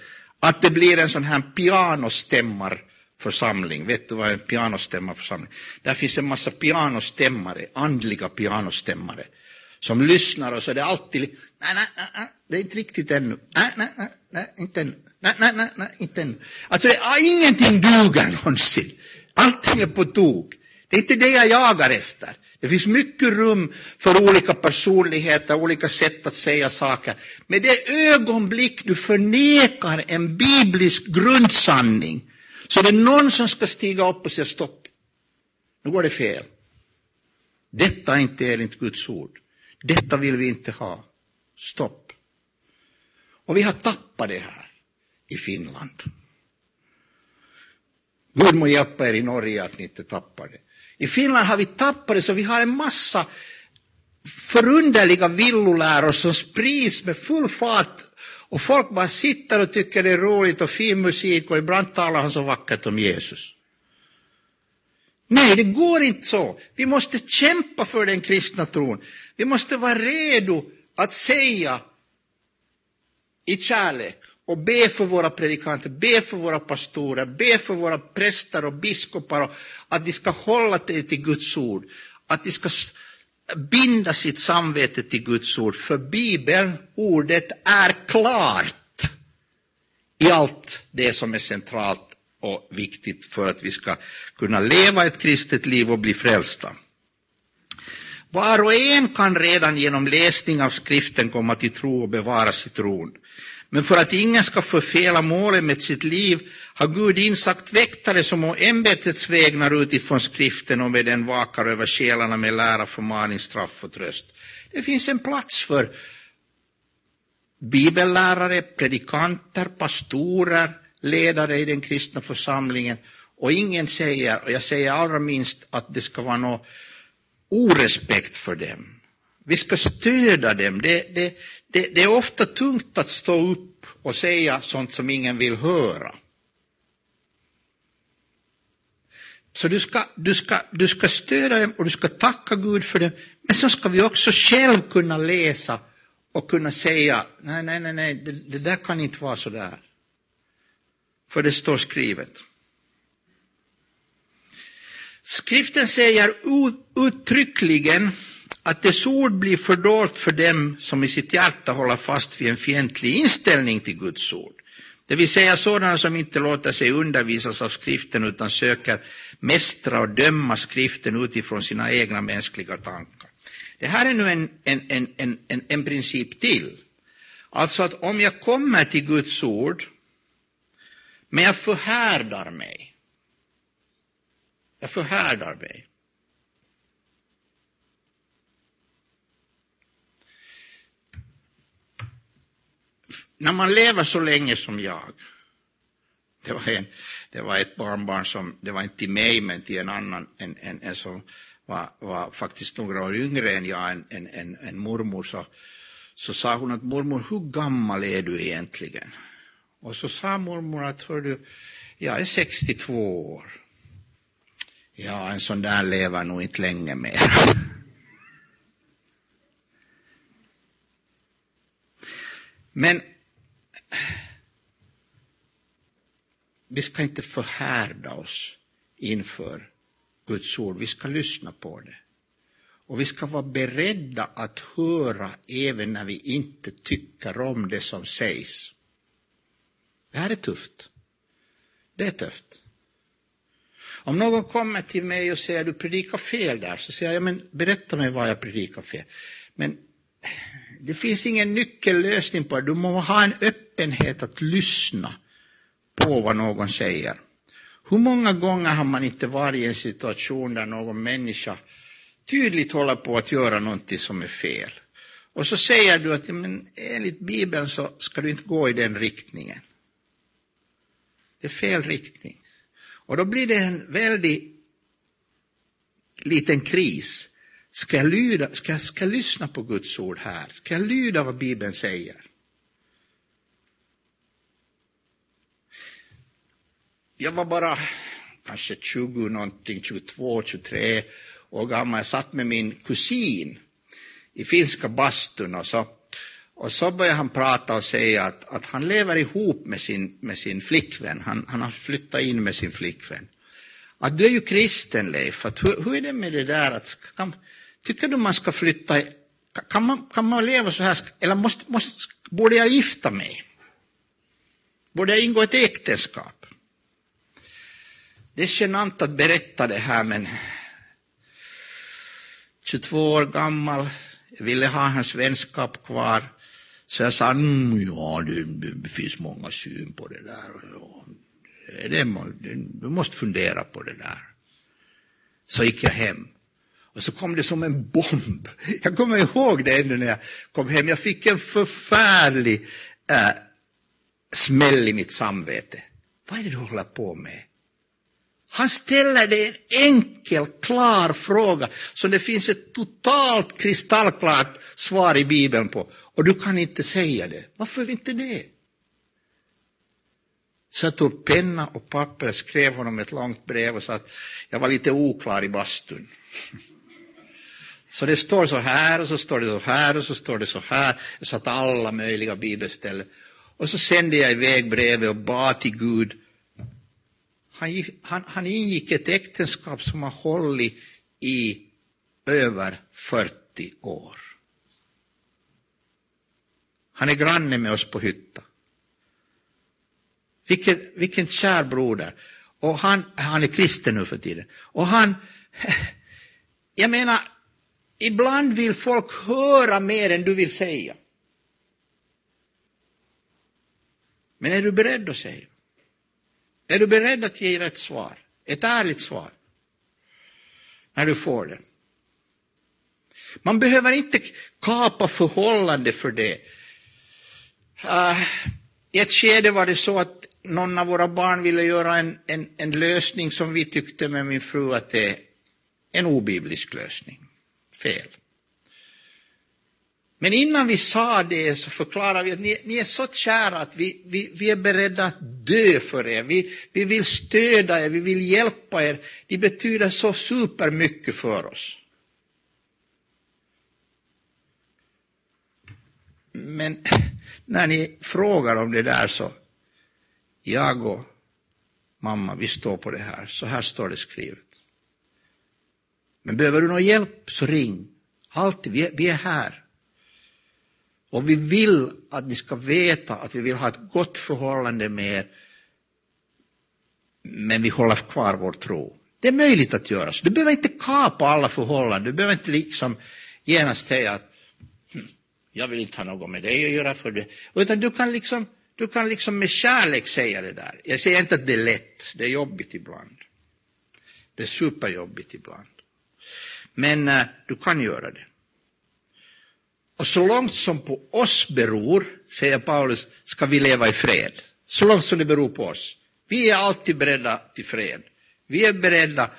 att det blir en sån här pianostämmarförsamling. Vet du vad en pianostämmarförsamling är? Där finns en massa pianostämmare, andliga pianostämmare, som lyssnar och så är det alltid, nej, nej, nej, det är inte riktigt ännu, nej, nej, nej, nej inte ännu, nej, nej, nej, nej inte ännu. Alltså det, ingenting duger någonsin, allting är på tok. Det är inte det jag jagar efter. Det finns mycket rum för olika personligheter, olika sätt att säga saker. Men det ögonblick du förnekar en biblisk grundsanning, så är det någon som ska stiga upp och säga stopp. Nu går det fel. Detta är inte enligt Guds ord. Detta vill vi inte ha. Stopp. Och vi har tappat det här i Finland. Gud må hjälpa er i Norge att ni inte tappar det. I Finland har vi tappat det så vi har en massa förunderliga villoläror som sprids med full fart och folk bara sitter och tycker det är roligt och fin musik och ibland talar han så vackert om Jesus. Nej, det går inte så. Vi måste kämpa för den kristna tron. Vi måste vara redo att säga i kärlek och be för våra predikanter, be för våra pastorer, be för våra präster och biskopar att de ska hålla sig till Guds ord, att de ska binda sitt samvete till Guds ord, för Bibeln, ordet, är klart i allt det som är centralt och viktigt för att vi ska kunna leva ett kristet liv och bli frälsta. Var och en kan redan genom läsning av skriften komma till tro och bevara sitt tron. Men för att ingen ska förfela målet med sitt liv har Gud insagt väktare som å ämbetets vägnar utifrån skriften och med den vakar över själarna med lära, förmaning, straff och tröst. Det finns en plats för bibellärare, predikanter, pastorer, ledare i den kristna församlingen och ingen säger, och jag säger allra minst att det ska vara någon orespekt för dem. Vi ska stödja dem. Det, det, det, det är ofta tungt att stå upp och säga sånt som ingen vill höra. Så du ska, du, ska, du ska stödja dem och du ska tacka Gud för dem. Men så ska vi också själv kunna läsa och kunna säga, nej, nej, nej, nej det, det där kan inte vara så där. För det står skrivet. Skriften säger uttryckligen att dess ord blir fördolt för dem som i sitt hjärta håller fast vid en fientlig inställning till Guds ord. Det vill säga sådana som inte låter sig undervisas av skriften utan söker mästra och döma skriften utifrån sina egna mänskliga tankar. Det här är nu en, en, en, en, en princip till. Alltså att om jag kommer till Guds ord, men jag förhärdar mig. Jag förhärdar mig. När man lever så länge som jag, det var, en, det var ett barnbarn som, det var inte till mig men till en annan, en, en, en som var, var faktiskt några år yngre än jag, en, en, en, en mormor, så, så sa hon att mormor, hur gammal är du egentligen? Och så sa mormor att, hör du, jag är 62 år. Ja, en sån där lever nog inte länge mer. (laughs) Men vi ska inte förhärda oss inför Guds ord, vi ska lyssna på det. Och vi ska vara beredda att höra även när vi inte tycker om det som sägs. Det här är tufft. Det är tufft. Om någon kommer till mig och säger du predikar fel där, så säger jag men berätta mig vad jag predikar fel. Men det finns ingen nyckellösning på det. Du måste ha en öppenhet att lyssna på vad någon säger. Hur många gånger har man inte varit i en situation där någon människa tydligt håller på att göra någonting som är fel? Och så säger du att men enligt Bibeln så ska du inte gå i den riktningen. Det är fel riktning. Och då blir det en väldigt liten kris. Ska jag, lyda, ska, ska jag lyssna på Guds ord här? Ska jag lyda vad Bibeln säger? Jag var bara kanske 20 någonting, 22, 23 år gammal. Jag satt med min kusin i finska bastun och så, och så började han prata och säga att, att han lever ihop med sin, med sin flickvän. Han, han har flyttat in med sin flickvän. Att du är ju kristen Leif, att hur, hur är det med det där? Att, kan, tycker du man ska flytta, kan man, kan man leva så här, eller måste, måste, borde jag gifta mig? Borde jag ingå ett äktenskap? Det är genant att berätta det här, men 22 år gammal, jag ville ha hans vänskap kvar. Så jag sa, mm, ja, det, det, finns många syn på det där. Det, du måste fundera på det där. Så gick jag hem. Och så kom det som en bomb. (laughs) Jag kommer ihåg det ännu när jag kom hem. Jag fick en förfärlig äh, smäll i mitt samvete. Vad är det du håller på med? Han ställer dig en enkel, klar fråga som det finns ett totalt kristallklart svar i Bibeln på. Och du kan inte säga det. Varför inte det? Så jag tog penna och papper skrev honom ett långt brev och sa att jag var lite oklar i bastun. (laughs) Så det står så här och så står det så här och så står det så här. Jag satte alla möjliga bibelställen. Och så sände jag iväg brevet och bad till Gud han, han, han ingick ett äktenskap som har hållit i över 40 år. Han är granne med oss på hytta. Vilken, vilken kär broder. Och han, han är kristen nu för tiden. Och han, (laughs) jag menar, ibland vill folk höra mer än du vill säga. Men är du beredd att säga? Är du beredd att ge rätt svar? Ett ärligt svar. När du får det. Man behöver inte kapa förhållande för det. Uh, I ett skede var det så att någon av våra barn ville göra en, en, en lösning som vi tyckte med min fru att det är en obiblisk lösning. Fel. Men innan vi sa det så förklarade vi att ni, ni är så kära att vi, vi, vi, är beredda att dö för er. Vi, vi vill stödja er, vi vill hjälpa er. Ni betyder så supermycket för oss. Men när ni frågar om det där så, jag och mamma, vi står på det här. Så här står det skrivet. Men behöver du någon hjälp så ring. Alltid, vi är, vi är här. Och vi vill att ni ska veta att vi vill ha ett gott förhållande med er. Men vi håller kvar vår tro. Det är möjligt att göra så. Du behöver inte kapa alla förhållanden. Du behöver inte liksom genast säga att hm, jag vill inte ha något med dig att göra för det. Utan du kan liksom, du kan liksom med kärlek säga det där. Jag säger inte att det är lätt. Det är jobbigt ibland. Det är superjobbigt ibland. Men äh, du kan göra det. Och så långt som på oss beror, säger Paulus, ska vi leva i fred. Så långt som det beror på oss. Vi är alltid beredda till fred. Vi är beredda.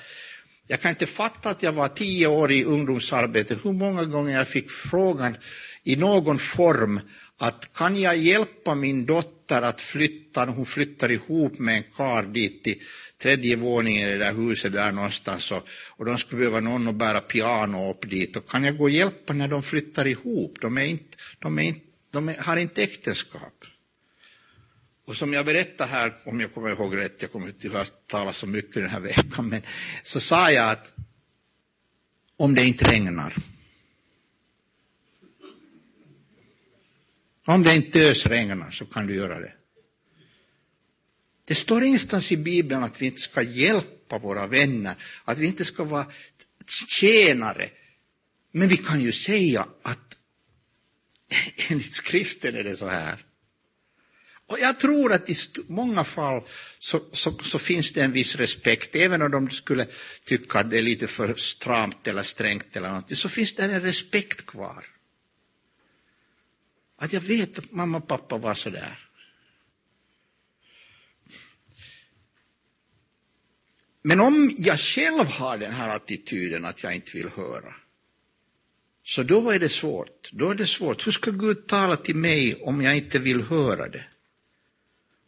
Jag kan inte fatta att jag var tio år i ungdomsarbete, hur många gånger jag fick frågan i någon form att kan jag hjälpa min dotter att flytta, hon flyttar ihop med en kar dit till tredje våningen i det där huset där någonstans och, och de skulle behöva någon att bära piano upp dit och kan jag gå och hjälpa när de flyttar ihop? De, är inte, de, är inte, de är, har inte äktenskap. Och som jag berättade här, om jag kommer ihåg rätt, jag kommer inte att tala så mycket den här veckan, men så sa jag att om det inte regnar, om det inte ösregnar så kan du göra det. Det står ingenstans i Bibeln att vi inte ska hjälpa våra vänner, att vi inte ska vara tjänare. Men vi kan ju säga att (laughs) enligt skriften är det så här. Och jag tror att i många fall så, så, så, finns det en viss respekt, även om de skulle tycka att det är lite för stramt eller strängt eller någonting, så finns det en respekt kvar. Att jag vet att mamma och pappa var så där. Men om jag själv har den här attityden att jag inte vill höra, så då är det svårt. Då är det svårt. Hur ska Gud tala till mig om jag inte vill höra det?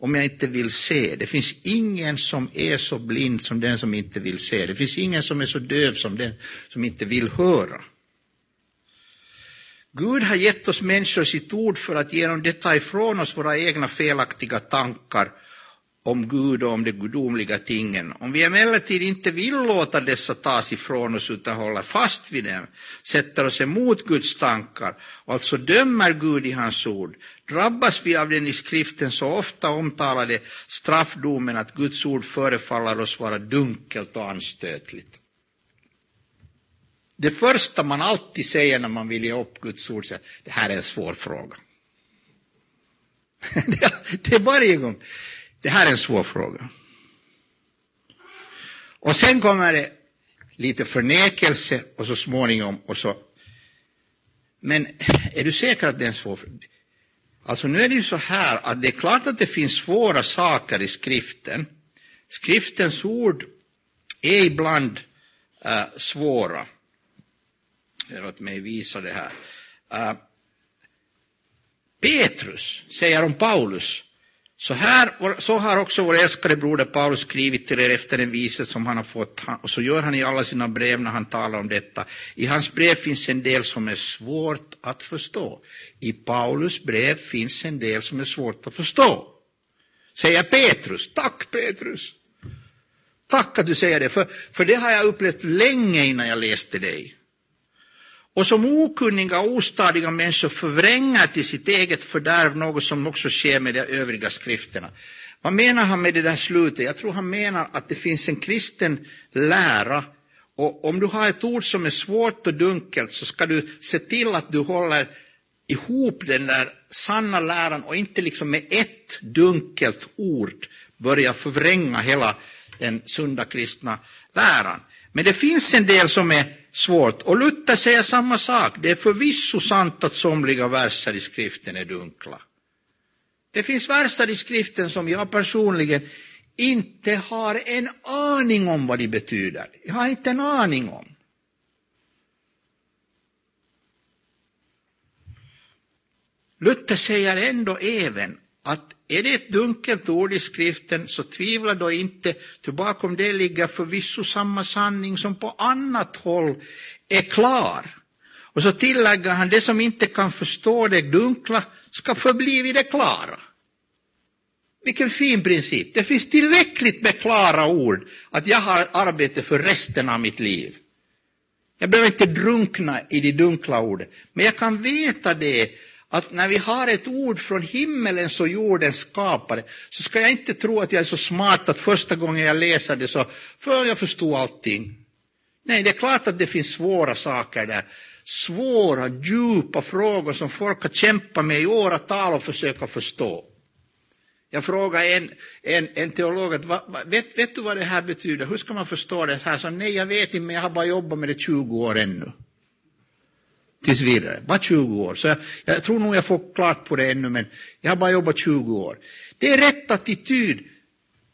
Om jag inte vill se. Det finns ingen som är så blind som den som inte vill se. Det finns ingen som är så döv som den som inte vill höra. Gud har gett oss människor sitt ord för att genom det ta ifrån oss våra egna felaktiga tankar om Gud och om de gudomliga tingen. Om vi emellertid inte vill låta dessa tas ifrån oss utan håller fast vid dem, sätter oss emot Guds tankar och alltså dömer Gud i hans ord, drabbas vi av den i skriften så ofta omtalade straffdomen att Guds ord förefaller oss vara dunkelt och anstötligt. Det första man alltid säger när man vill ge upp Guds ord är det här är en svår fråga. (laughs) det är varje gång. Det här är en svår fråga. Och sen kommer det lite förnekelse och så småningom och så. Men är du säker att det är en svår fråga? Alltså nu är det ju så här att det är klart att det finns svåra saker i skriften. Skriftens ord är ibland äh, svåra. Låt mig visa det här. Äh, Petrus säger om Paulus så, här, så har också vår älskade broder Paulus skrivit till er efter den viset som han har fått, och så gör han i alla sina brev när han talar om detta. I hans brev finns en del som är svårt att förstå. I Paulus brev finns en del som är svårt att förstå. Säger Petrus. Tack Petrus! Tack att du säger det, för, för det har jag upplevt länge innan jag läste dig och som okunniga och ostadiga människor förvränger till sitt eget fördärv något som också sker med de övriga skrifterna. Vad menar han med det där slutet? Jag tror han menar att det finns en kristen lära och om du har ett ord som är svårt och dunkelt så ska du se till att du håller ihop den där sanna läran och inte liksom med ett dunkelt ord börja förvränga hela den sunda kristna läran. Men det finns en del som är svårt. Och Luther säger samma sak. Det är förvisso sant att somliga verser i skriften är dunkla. Det finns verser i skriften som jag personligen inte har en aning om vad de betyder. Jag har inte en aning om. Luther säger ändå även att är det ett dunkelt ord i skriften så tvivla då inte, ty bakom det ligger förvisso samma sanning som på annat håll är klar. Och så tillägger han, det som inte kan förstå det dunkla ska förbli vid det klara. Vilken fin princip. Det finns tillräckligt med klara ord att jag har arbete för resten av mitt liv. Jag behöver inte drunkna i de dunkla orden. Men jag kan veta det att när vi har ett ord från himmelens och jordens skapare så ska jag inte tro att jag är så smart att första gången jag läser det så för jag förstår allting. Nej, det är klart att det finns svåra saker där. Svåra, djupa frågor som folk har kämpat med i åratal och försöka förstå. Jag frågade en, en, en teolog, att, va, va, vet, vet du vad det här betyder? Hur ska man förstå det här? Så, nej, jag vet inte, men jag har bara jobbat med det 20 år ännu. Tills vidare, bara 20 år. Så jag, jag tror nog jag får klart på det ännu, men jag har bara jobbat 20 år. Det är rätt attityd.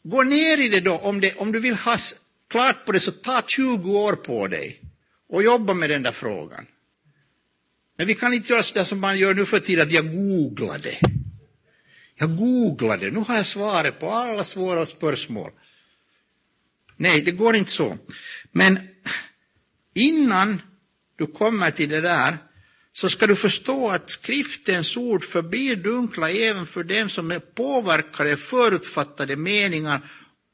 Gå ner i det då, om, det, om du vill ha klart på det, så ta 20 år på dig och jobba med den där frågan. Men vi kan inte göra så som man gör nu för tiden, att jag googlade. Jag googlade, nu har jag svaret på alla svåra spörsmål. Nej, det går inte så. Men innan du kommer till det där så ska du förstå att skriftens ord förblir dunkla även för dem som är påverkade förutfattade meningar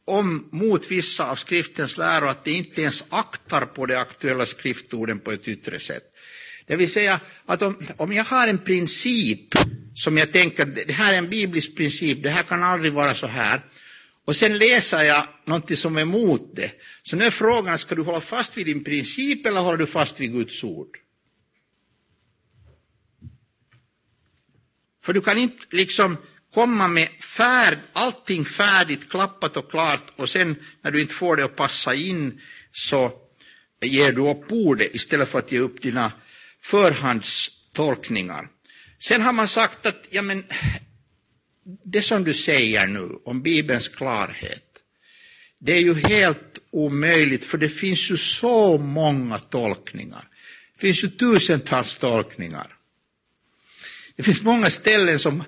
om mot vissa av skriftens läror, att de inte ens aktar på de aktuella skriftorden på ett yttre sätt. Det vill säga att om, om jag har en princip som jag tänker, det här är en biblisk princip, det här kan aldrig vara så här. Och sen läser jag någonting som är emot det. Så nu är frågan, ska du hålla fast vid din princip eller håller du fast vid Guds ord? För du kan inte liksom komma med färd, allting färdigt, klappat och klart och sen när du inte får det att passa in så ger du upp ordet istället för att ge upp dina förhandstolkningar. Sen har man sagt att ja, men, det som du säger nu om Bibelns klarhet, det är ju helt omöjligt för det finns ju så många tolkningar. Det finns ju tusentals tolkningar. Det finns många ställen som,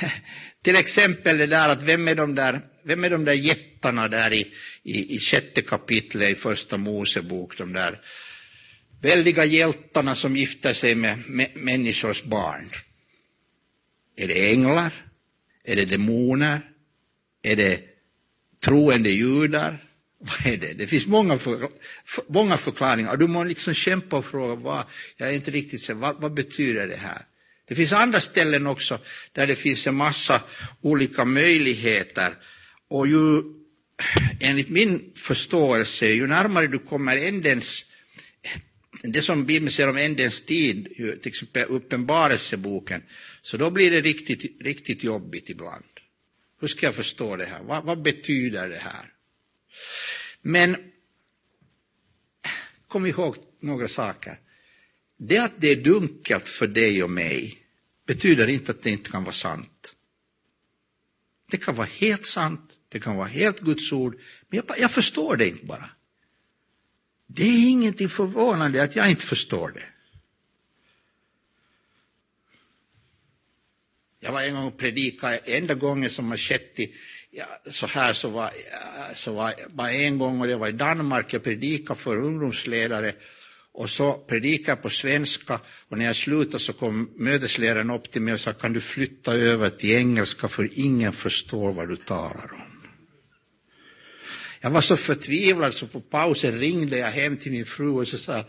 (laughs) till exempel det där att vem är de där, vem är de där jättarna där i, i, i sjätte kapitlet i första Mosebok, de där väldiga hjältarna som gifter sig med, med människors barn. Är det änglar? Är det demoner? Är det troende judar? Vad är det? Det finns många, för, för, många förklaringar. Du måste liksom kämpa och fråga, vad, jag är inte riktigt säker, vad, vad betyder det här? Det finns andra ställen också där det finns en massa olika möjligheter. Och ju, enligt min förståelse, ju närmare du kommer ändens det som Bibeln säger om ändens tid, till exempel uppenbarelseboken, så då blir det riktigt, riktigt jobbigt ibland. Hur ska jag förstå det här? Vad, vad betyder det här? Men kom ihåg några saker. Det att det är dunkelt för dig och mig betyder inte att det inte kan vara sant. Det kan vara helt sant, det kan vara helt Guds ord, men jag, jag förstår det inte bara. Det är ingenting förvånande att jag inte förstår det. Jag var en gång och predikade, enda gången som har skett i, ja, så här så var, så var, var en gång och det var i Danmark, jag predikade för ungdomsledare och så predikade jag på svenska och när jag slutade så kom mötesledaren upp till mig och sa kan du flytta över till engelska för ingen förstår vad du talar om. Jag var så förtvivlad så på pausen ringde jag hem till min fru och så sa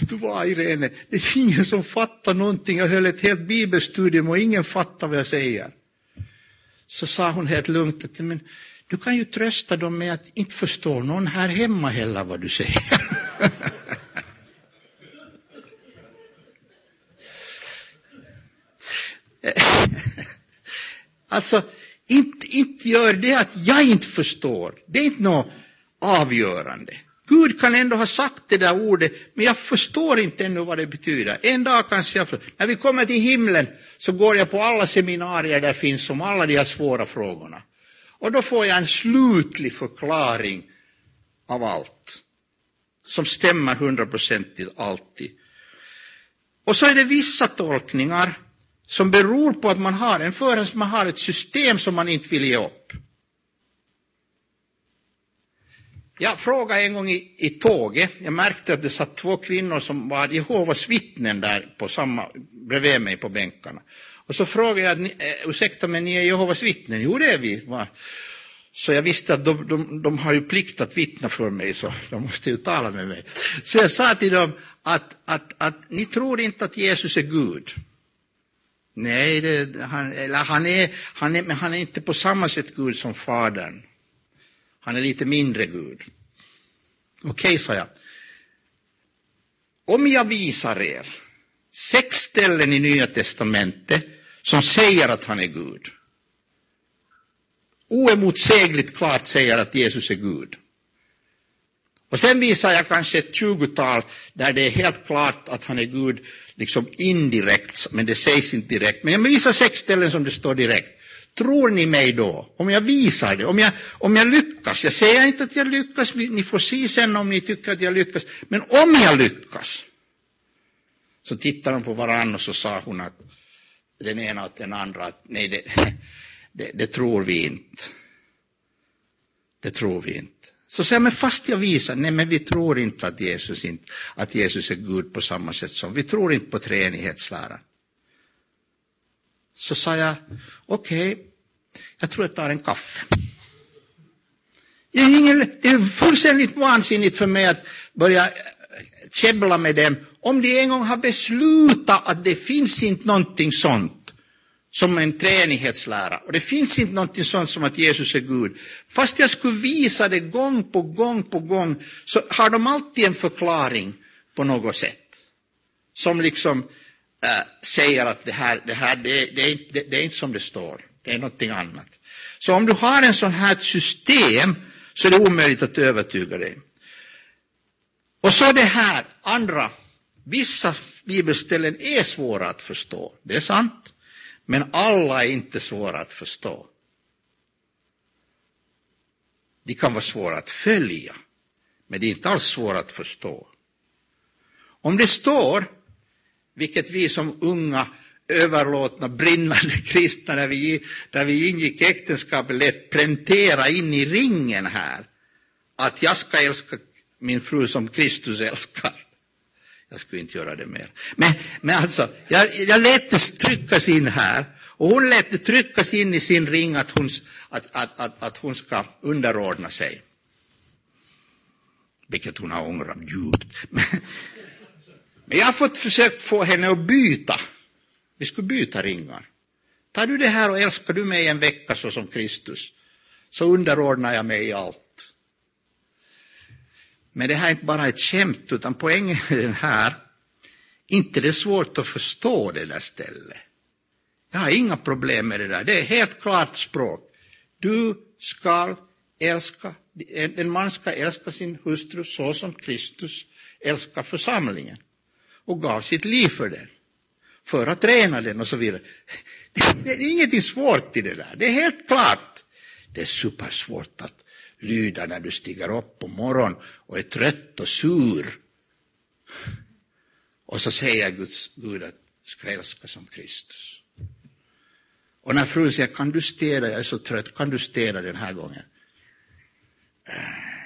du vad Irene, det är ingen som fattar någonting. Jag höll ett helt bibelstudium och ingen fattar vad jag säger. Så sa hon helt lugnt men du kan ju trösta dem med att inte förstå någon här hemma heller vad du säger. (laughs) alltså, inte, inte gör det att jag inte förstår. Det är inte något avgörande. Gud kan ändå ha sagt det där ordet, men jag förstår inte ännu vad det betyder. En dag kanske jag förstår. När vi kommer till himlen så går jag på alla seminarier där finns om alla de här svåra frågorna. Och då får jag en slutlig förklaring av allt. Som stämmer hundraprocentigt alltid. Och så är det vissa tolkningar som beror på att man har en förrän man har ett system som man inte vill ge upp. Jag frågade en gång i, i tåget, jag märkte att det satt två kvinnor som var Jehovas vittnen där på samma, bredvid mig på bänkarna. Och så frågade jag, eh, ursäkta men ni är Jehovas vittnen? Jo det är vi. Så jag visste att de, de, de, har ju plikt att vittna för mig, så de måste ju tala med mig. Så jag sa till dem att, att, att ni tror inte att Jesus är Gud. Nej, det, han, eller han, är, han, är, men han är inte på samma sätt Gud som Fadern. Han är lite mindre Gud. Okej, okay, sa jag. Om jag visar er sex ställen i Nya Testamentet som säger att han är Gud. Oemotsägligt klart säger att Jesus är Gud. Och sen visar jag kanske ett tjugotal där det är helt klart att han är Gud, liksom indirekt, men det sägs inte direkt. Men jag visar sex ställen som det står direkt. Tror ni mig då? Om jag visar det, om jag, om jag lyckas. Jag säger inte att jag lyckas, ni får se sen om ni tycker att jag lyckas. Men om jag lyckas. Så tittade de på varandra och så sa hon att den ena och den andra att nej, det, (laughs) det, det tror vi inte. Det tror vi inte. Så säger men fast jag visar, nej men vi tror inte att Jesus, inte, att Jesus är Gud på samma sätt som, vi tror inte på treenighetsläran. Så sa jag, okej, okay, jag tror jag tar en kaffe. Det är, ingen, det är fullständigt vansinnigt för mig att börja eh, käbbla med dem om de en gång har beslutat att det finns inte någonting sånt som en treenighetslära. Och det finns inte någonting sånt som att Jesus är Gud. Fast jag skulle visa det gång på gång på gång så har de alltid en förklaring på något sätt. Som liksom äh, säger att det här, det här det, det, är inte, det, det är inte som det står, det är någonting annat. Så om du har en sån här system så är det omöjligt att övertyga dig. Och så det här andra, vissa bibelställen är svåra att förstå, det är sant. Men alla är inte svåra att förstå. De kan vara svåra att följa, men det är inte alls svåra att förstå. Om det står, vilket vi som unga överlåtna, brinnande (laughs) kristna, när vi, där vi ingick äktenskapet, lät präntera in i ringen här, att jag ska älska min fru som Kristus älskar. Jag skulle inte göra det mer. Men, men alltså, jag, jag lät det tryckas in här och hon lät det tryckas in i sin ring att hon, att, att, att, att hon ska underordna sig. Vilket hon har ångrat djupt. (laughs) Men, men jag har fått försökt få henne att byta. Vi skulle byta ringar. Tar du det här och älskar du mig en vecka så som Kristus, så underordnar jag mig i allt. Men det här är inte bara ett skämt, utan poängen är den här. Inte det är svårt att förstå det där stället. Jag har inga problem med det där. Det är helt klart språk. Du ska älska, en man ska älska sin hustru så som Kristus älskar församlingen och gav sitt liv för den, för att träna den och så vidare. Det, det är ingenting svårt i det där, det är helt klart. Det är supersvårt att lyda när du stiger upp på morgonen och är trött och sur. Och så säger Guds, Gud att du ska älska som Kristus. Och när frun säger, kan du städa, jag är så trött, kan du städa den här gången? Äh.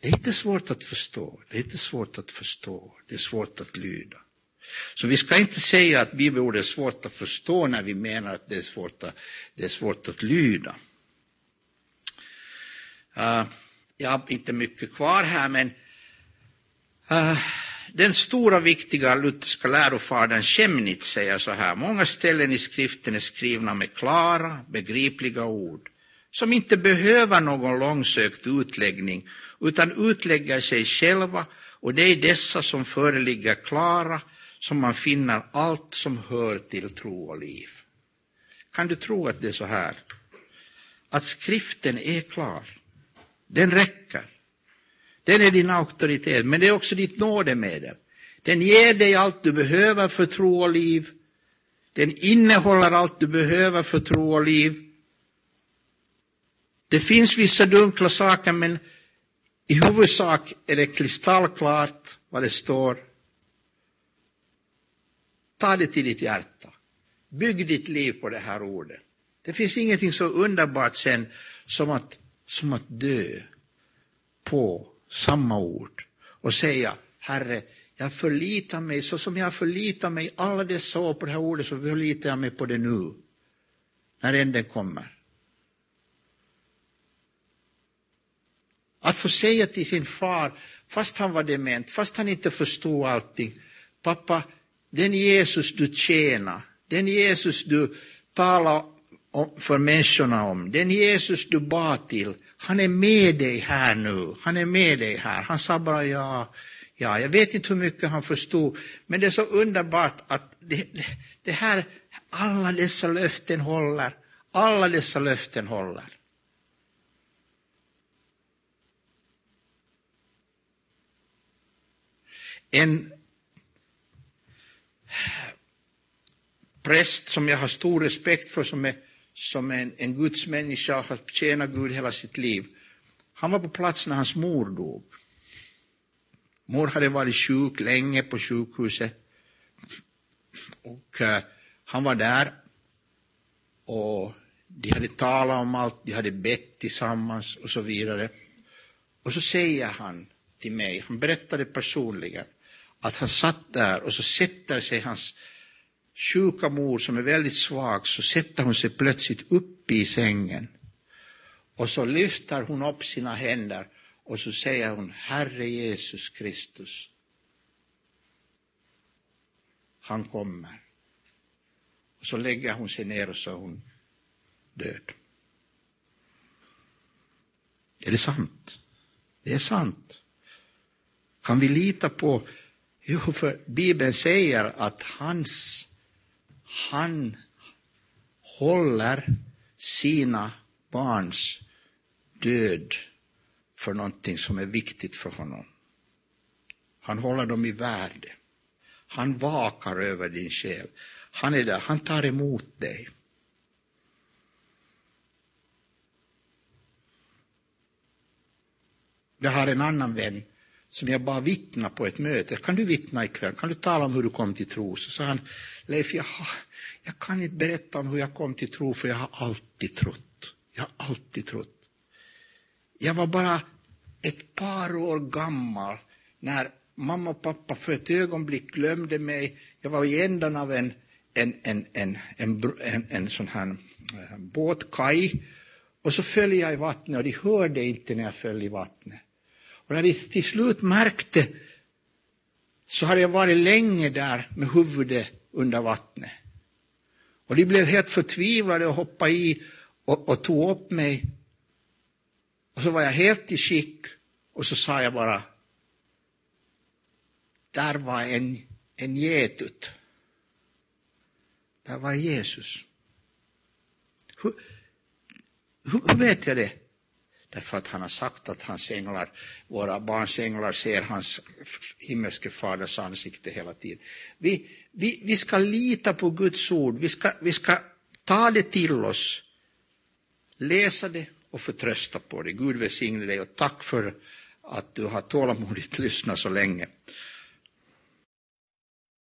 Det är inte svårt att förstå, det är inte svårt att förstå, det är svårt att lyda. Så vi ska inte säga att bibelordet är svårt att förstå när vi menar att det är svårt att, det är svårt att lyda. Uh, jag har inte mycket kvar här, men uh, den stora viktiga lutherska lärofadern Chemnitz säger så här, många ställen i skriften är skrivna med klara, begripliga ord, som inte behöver någon långsökt utläggning, utan utlägger sig själva, och det är dessa som föreligger klara, som man finner allt som hör till tro och liv. Kan du tro att det är så här? Att skriften är klar. Den räcker. Den är din auktoritet, men det är också ditt nådemedel. Den ger dig allt du behöver för tro och liv. Den innehåller allt du behöver för tro och liv. Det finns vissa dunkla saker, men i huvudsak är det kristallklart vad det står. Ta det till ditt hjärta. Bygg ditt liv på det här ordet. Det finns ingenting så underbart sen som att, som att dö på samma ord och säga Herre, jag förlitar mig, så som jag förlitar mig alla dessa år på det här ordet så förlitar jag mig på det nu. när änden kommer. Att få säga till sin far, fast han var dement, fast han inte förstod allting, pappa, den Jesus du tjänar, den Jesus du talar för människorna om, den Jesus du bad till, han är med dig här nu, han är med dig här. Han sa bara ja, ja, jag vet inte hur mycket han förstod, men det är så underbart att det, det, det här, alla dessa löften håller, alla dessa löften håller. En präst som jag har stor respekt för, som är, som en, en Guds människa och har tjänat Gud hela sitt liv. Han var på plats när hans mor dog. Mor hade varit sjuk länge på sjukhuset. Och uh, han var där. Och de hade talat om allt, de hade bett tillsammans och så vidare. Och så säger han till mig, han berättade personligen, att han satt där och så sätter sig hans sjuka mor som är väldigt svag, så sätter hon sig plötsligt upp i sängen. Och så lyfter hon upp sina händer och så säger hon, Herre Jesus Kristus, han kommer. Och så lägger hon sig ner och så är hon död. Är det sant? Det är sant. Kan vi lita på Jo, för Bibeln säger att hans, han håller sina barns död för någonting som är viktigt för honom. Han håller dem i värde. Han vakar över din själ. Han är där, han tar emot dig. Jag har en annan vän som jag bara vittnade på ett möte. Kan du vittna ikväll? Kan du tala om hur du kom till tro? Så sa han, Leif, jag, har, jag kan inte berätta om hur jag kom till tro, för jag har alltid trott. Jag har alltid trott. Jag var bara ett par år gammal när mamma och pappa för ett ögonblick glömde mig. Jag var i ändan av en, en, en, en, en, en, en sån här eh, båtkaj och så föll jag i vattnet och de hörde inte när jag föll i vattnet. Och när de till slut märkte så hade jag varit länge där med huvudet under vattnet. Och de blev helt förtvivlade och hoppade i och, och tog upp mig. Och så var jag helt i skick och så sa jag bara, där var en, en getut. Där var Jesus. Hur, hur, hur vet jag det? Därför att han har sagt att hans änglar, våra barns änglar ser hans himmelske faders ansikte hela tiden. Vi, vi, vi ska lita på Guds ord, vi ska, vi ska ta det till oss, läsa det och förtrösta på det. Gud välsigne dig och tack för att du har tålamodigt lyssnat så länge.